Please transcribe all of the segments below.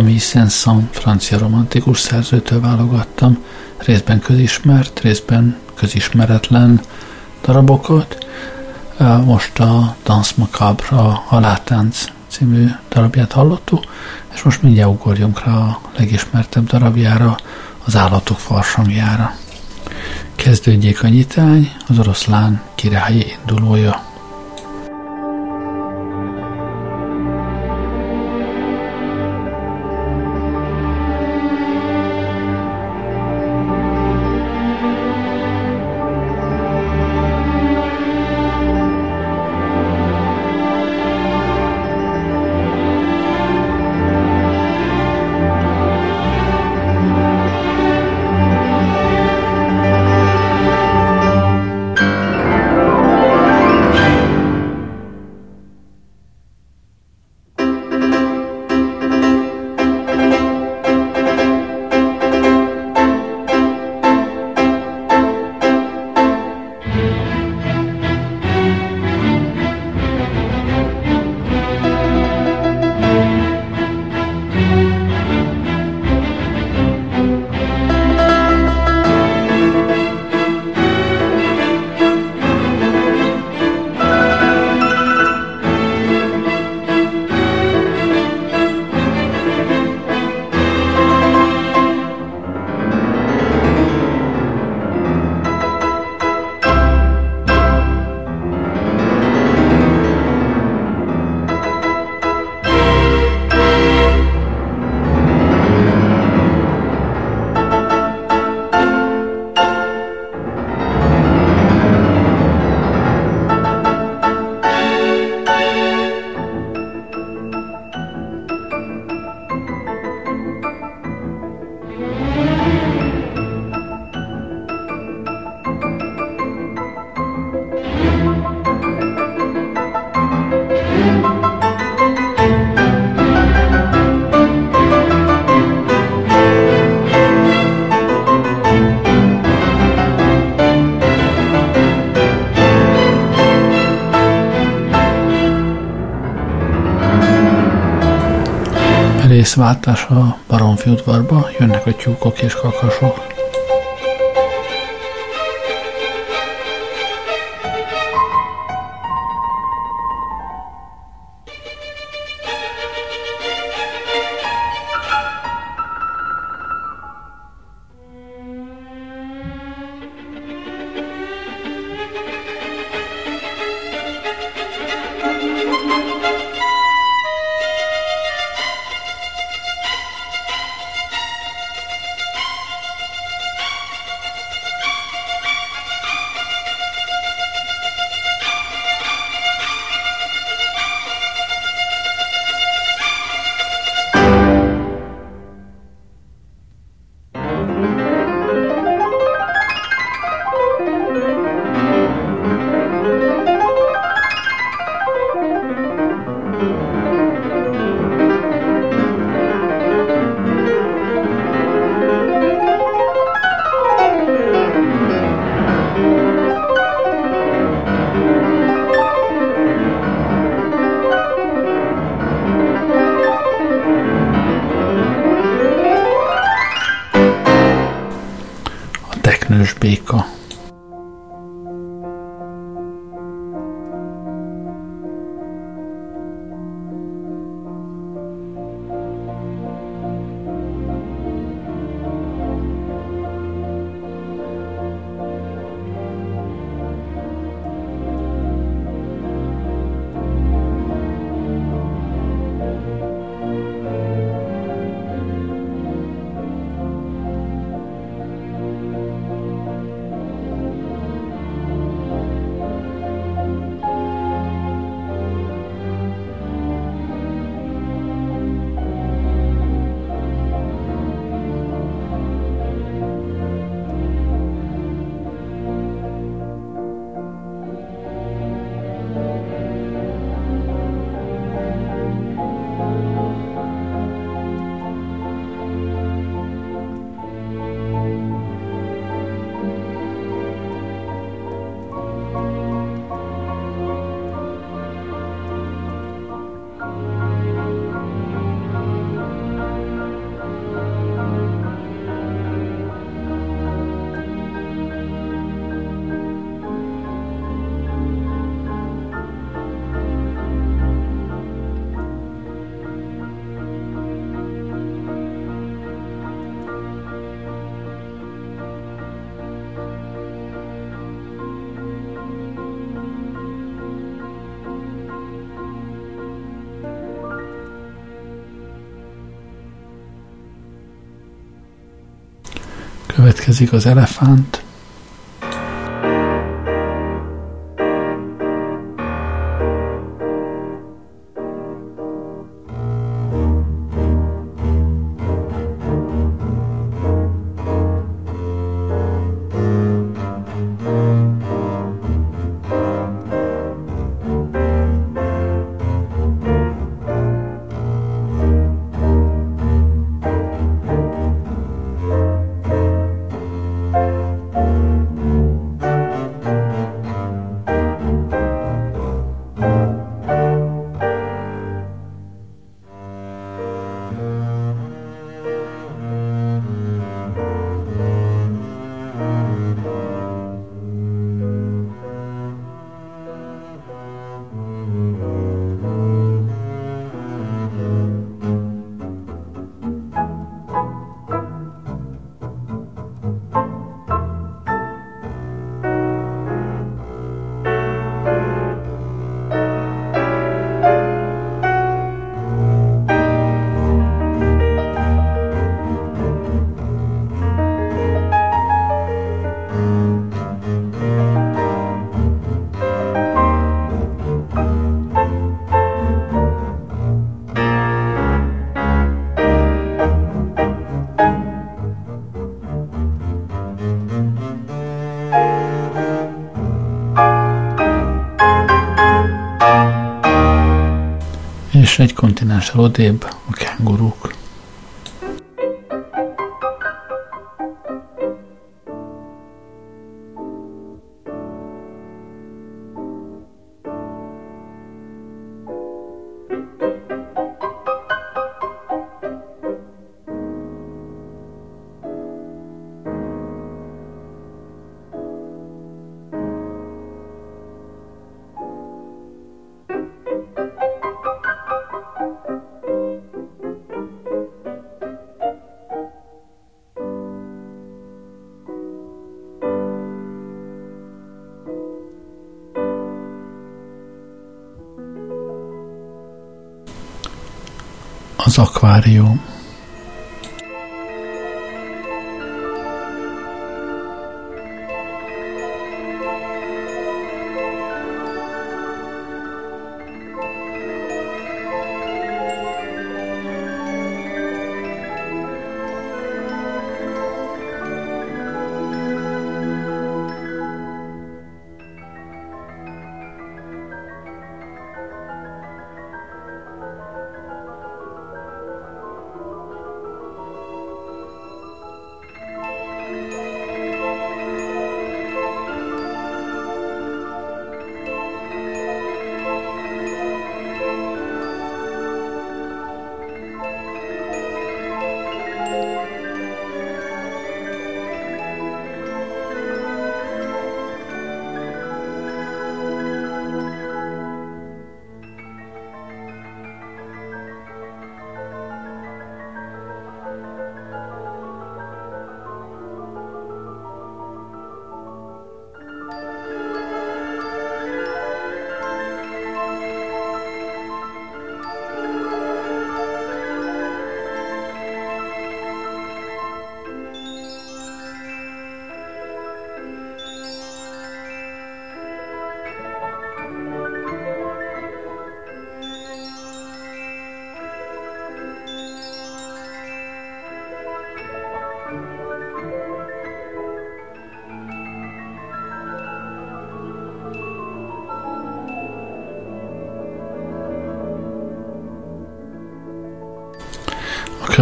Camille Saint-Saëns francia romantikus szerzőtől válogattam, részben közismert, részben közismeretlen darabokat. Most a Dance Macabre, a Haláltánc című darabját hallottuk, és most mindjárt ugorjunk rá a legismertebb darabjára, az állatok farsangjára. Kezdődjék a nyitány, az oroszlán királyi indulója. Részváltás a Baromfi udvarba, jönnek a tyúkok és kakasok. Következik az elefánt. Egy kontinenssel odébb a kenguruk. Az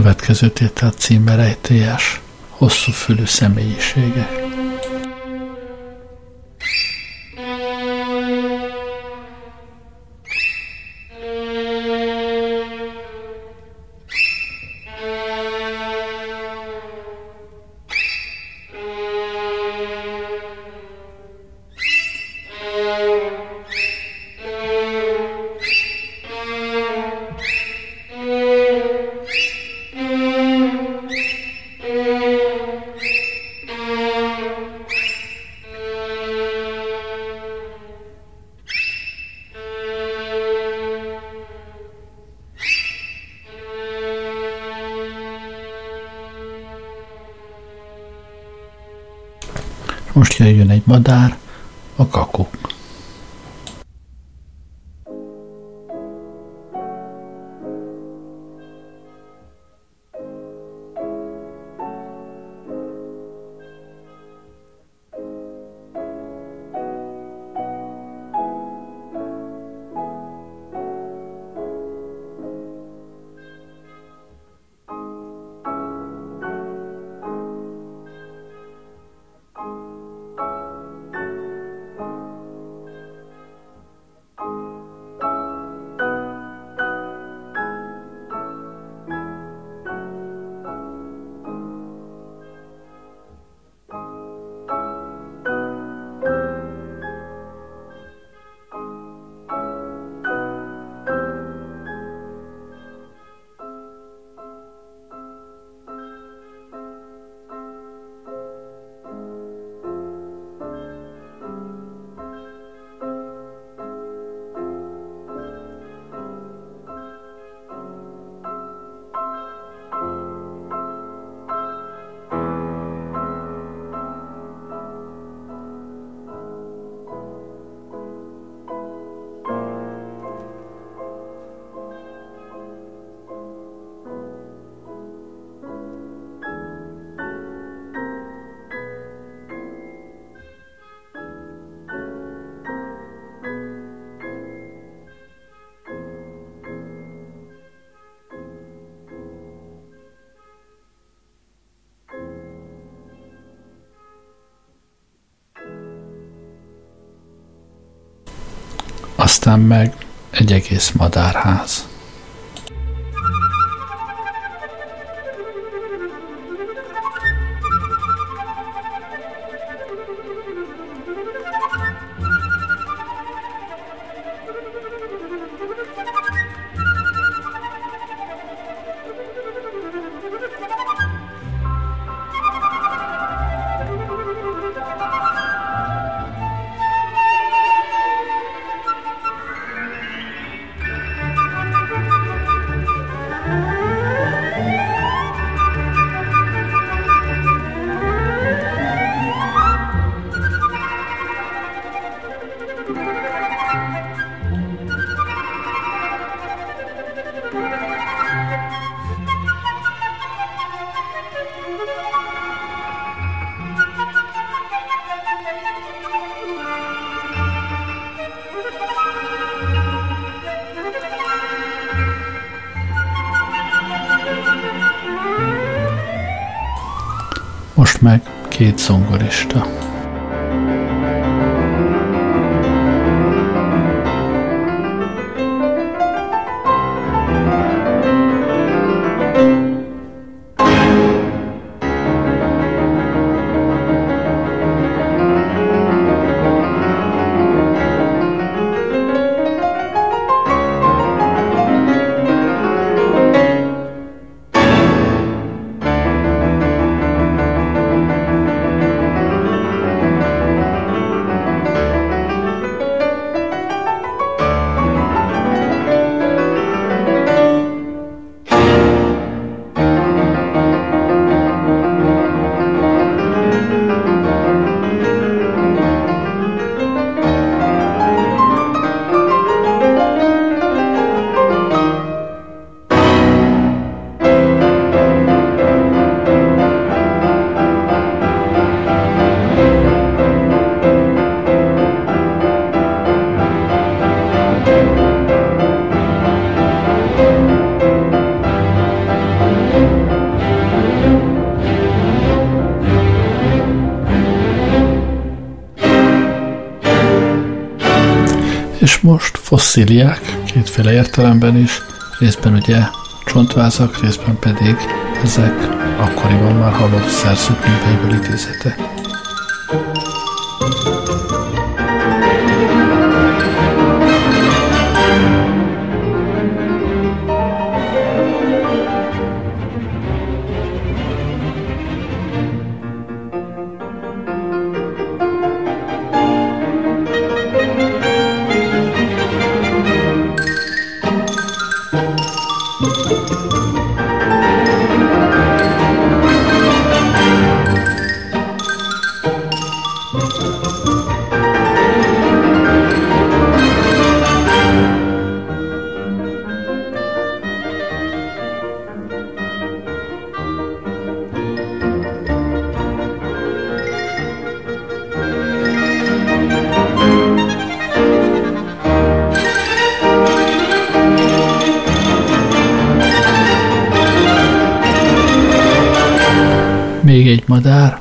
következő tétel címbe rejtélyes, hosszú fülű személyiségek. Most jöjjön egy madár, a kakuk. Aztán meg egy egész madárház. Most meg két zongorista. Fosszíliák, kétféle értelemben is, részben ugye csontvázak, részben pedig ezek akkoriban már halott szerzők műveiből idézete. That.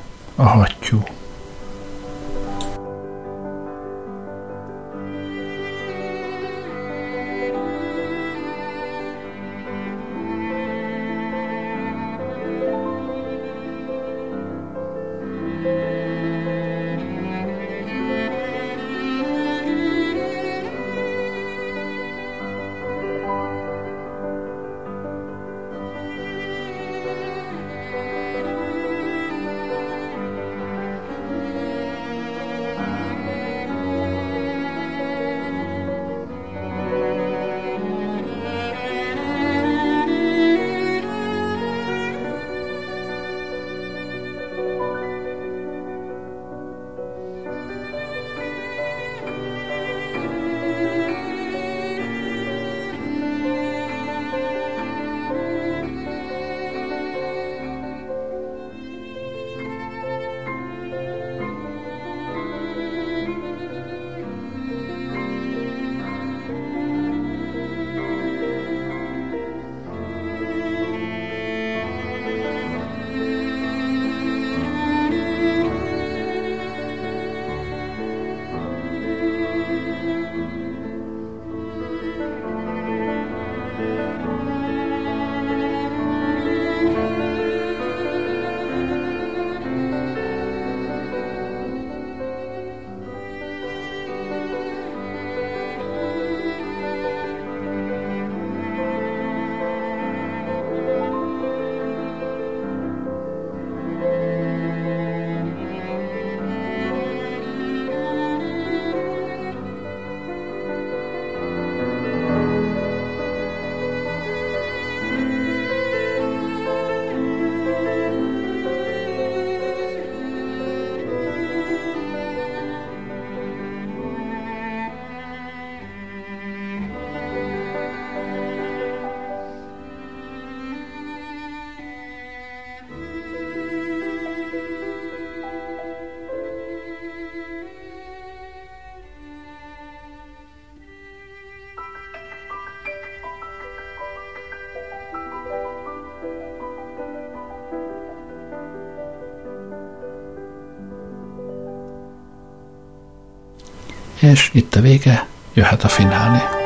És itt a vége, jöhet a finálé.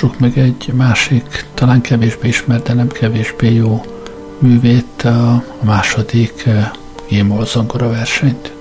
Hallgassuk meg egy másik, talán kevésbé ismert, de nem kevésbé jó művét, a második eh, Gémol zongora versenyt.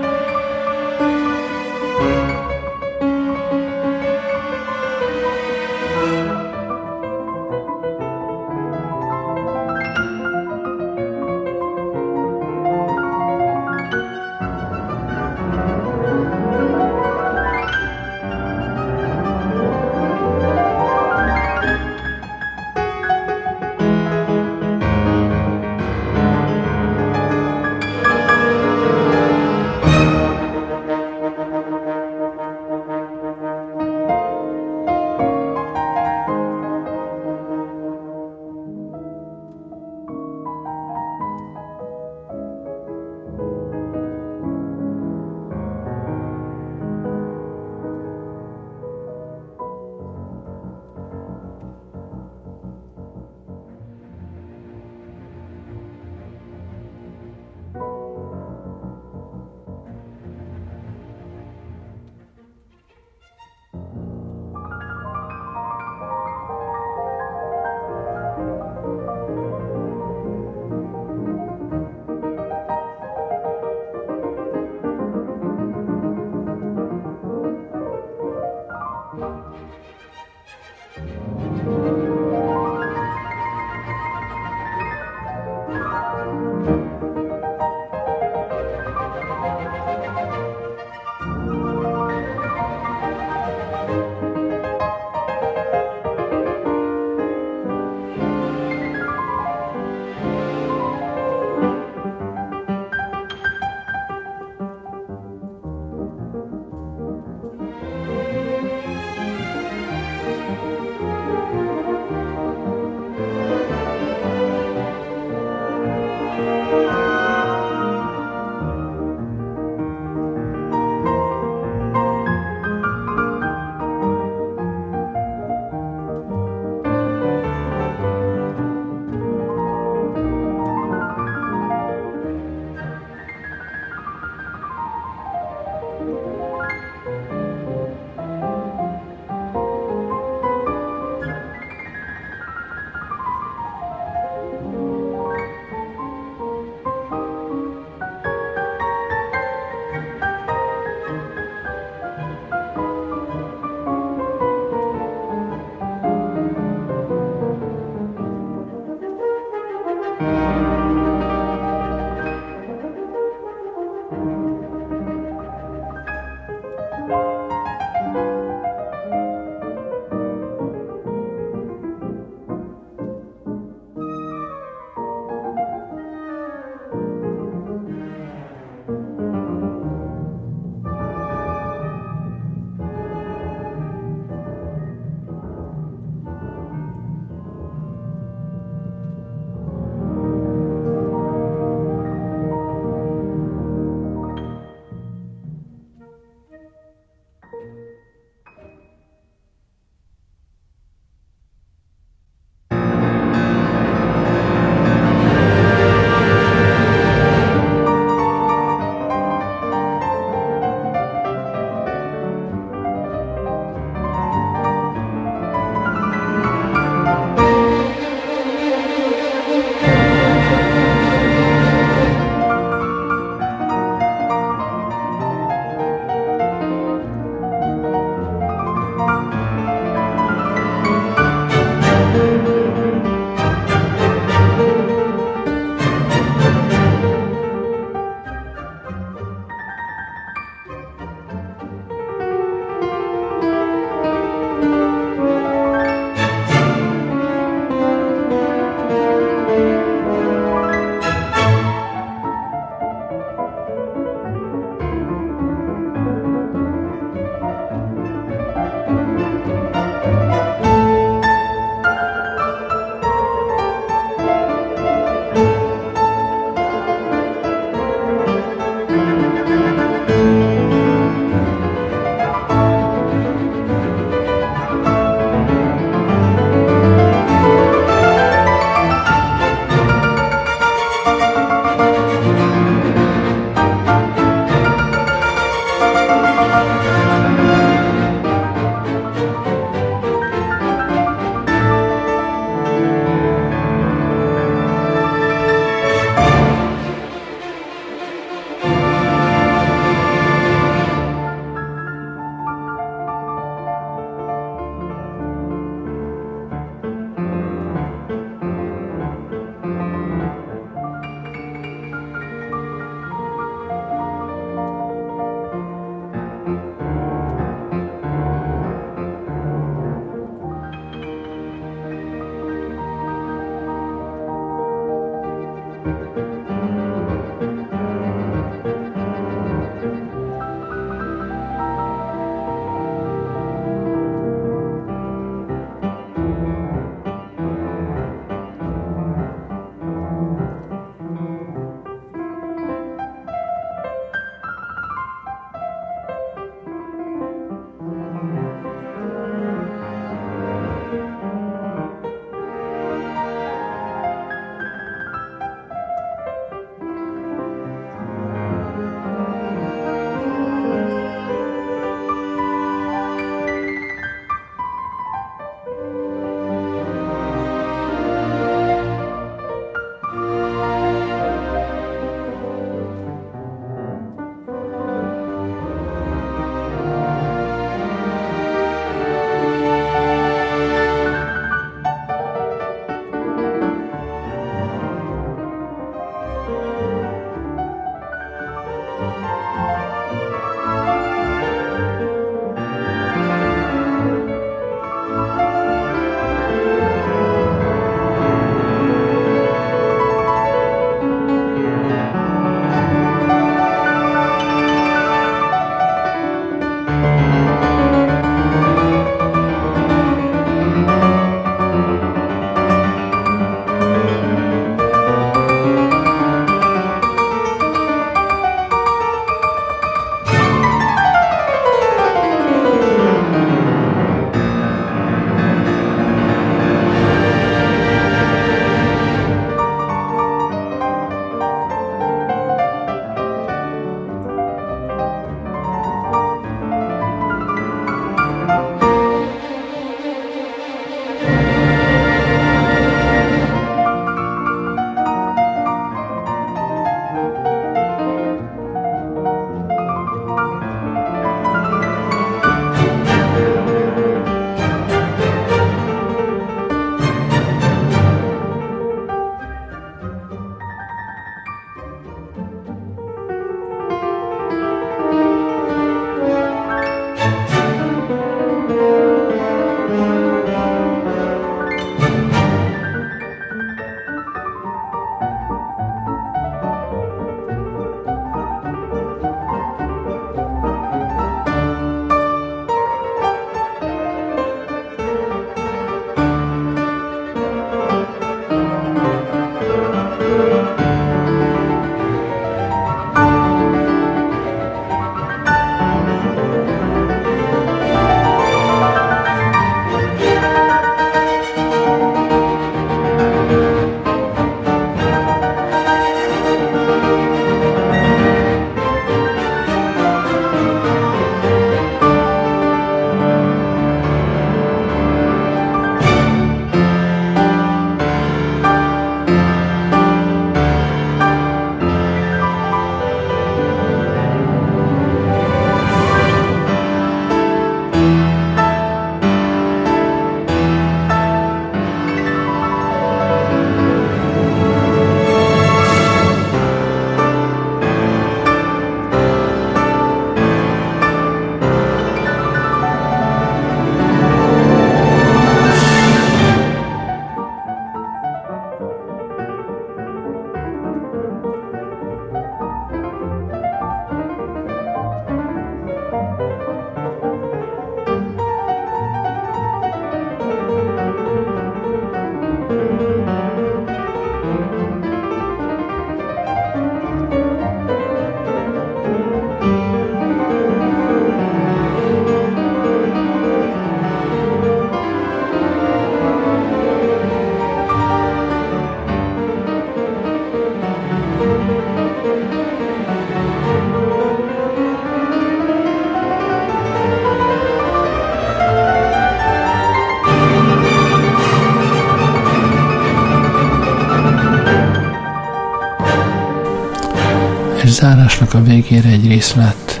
Zárásnak a végére egy részlet,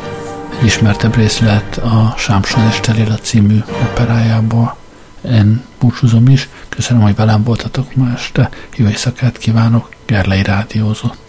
egy ismertebb részlet a Sámson és Telila című operájából. Én búcsúzom is, köszönöm, hogy velem voltatok ma este, jó éjszakát kívánok, Gerlei Rádiózott.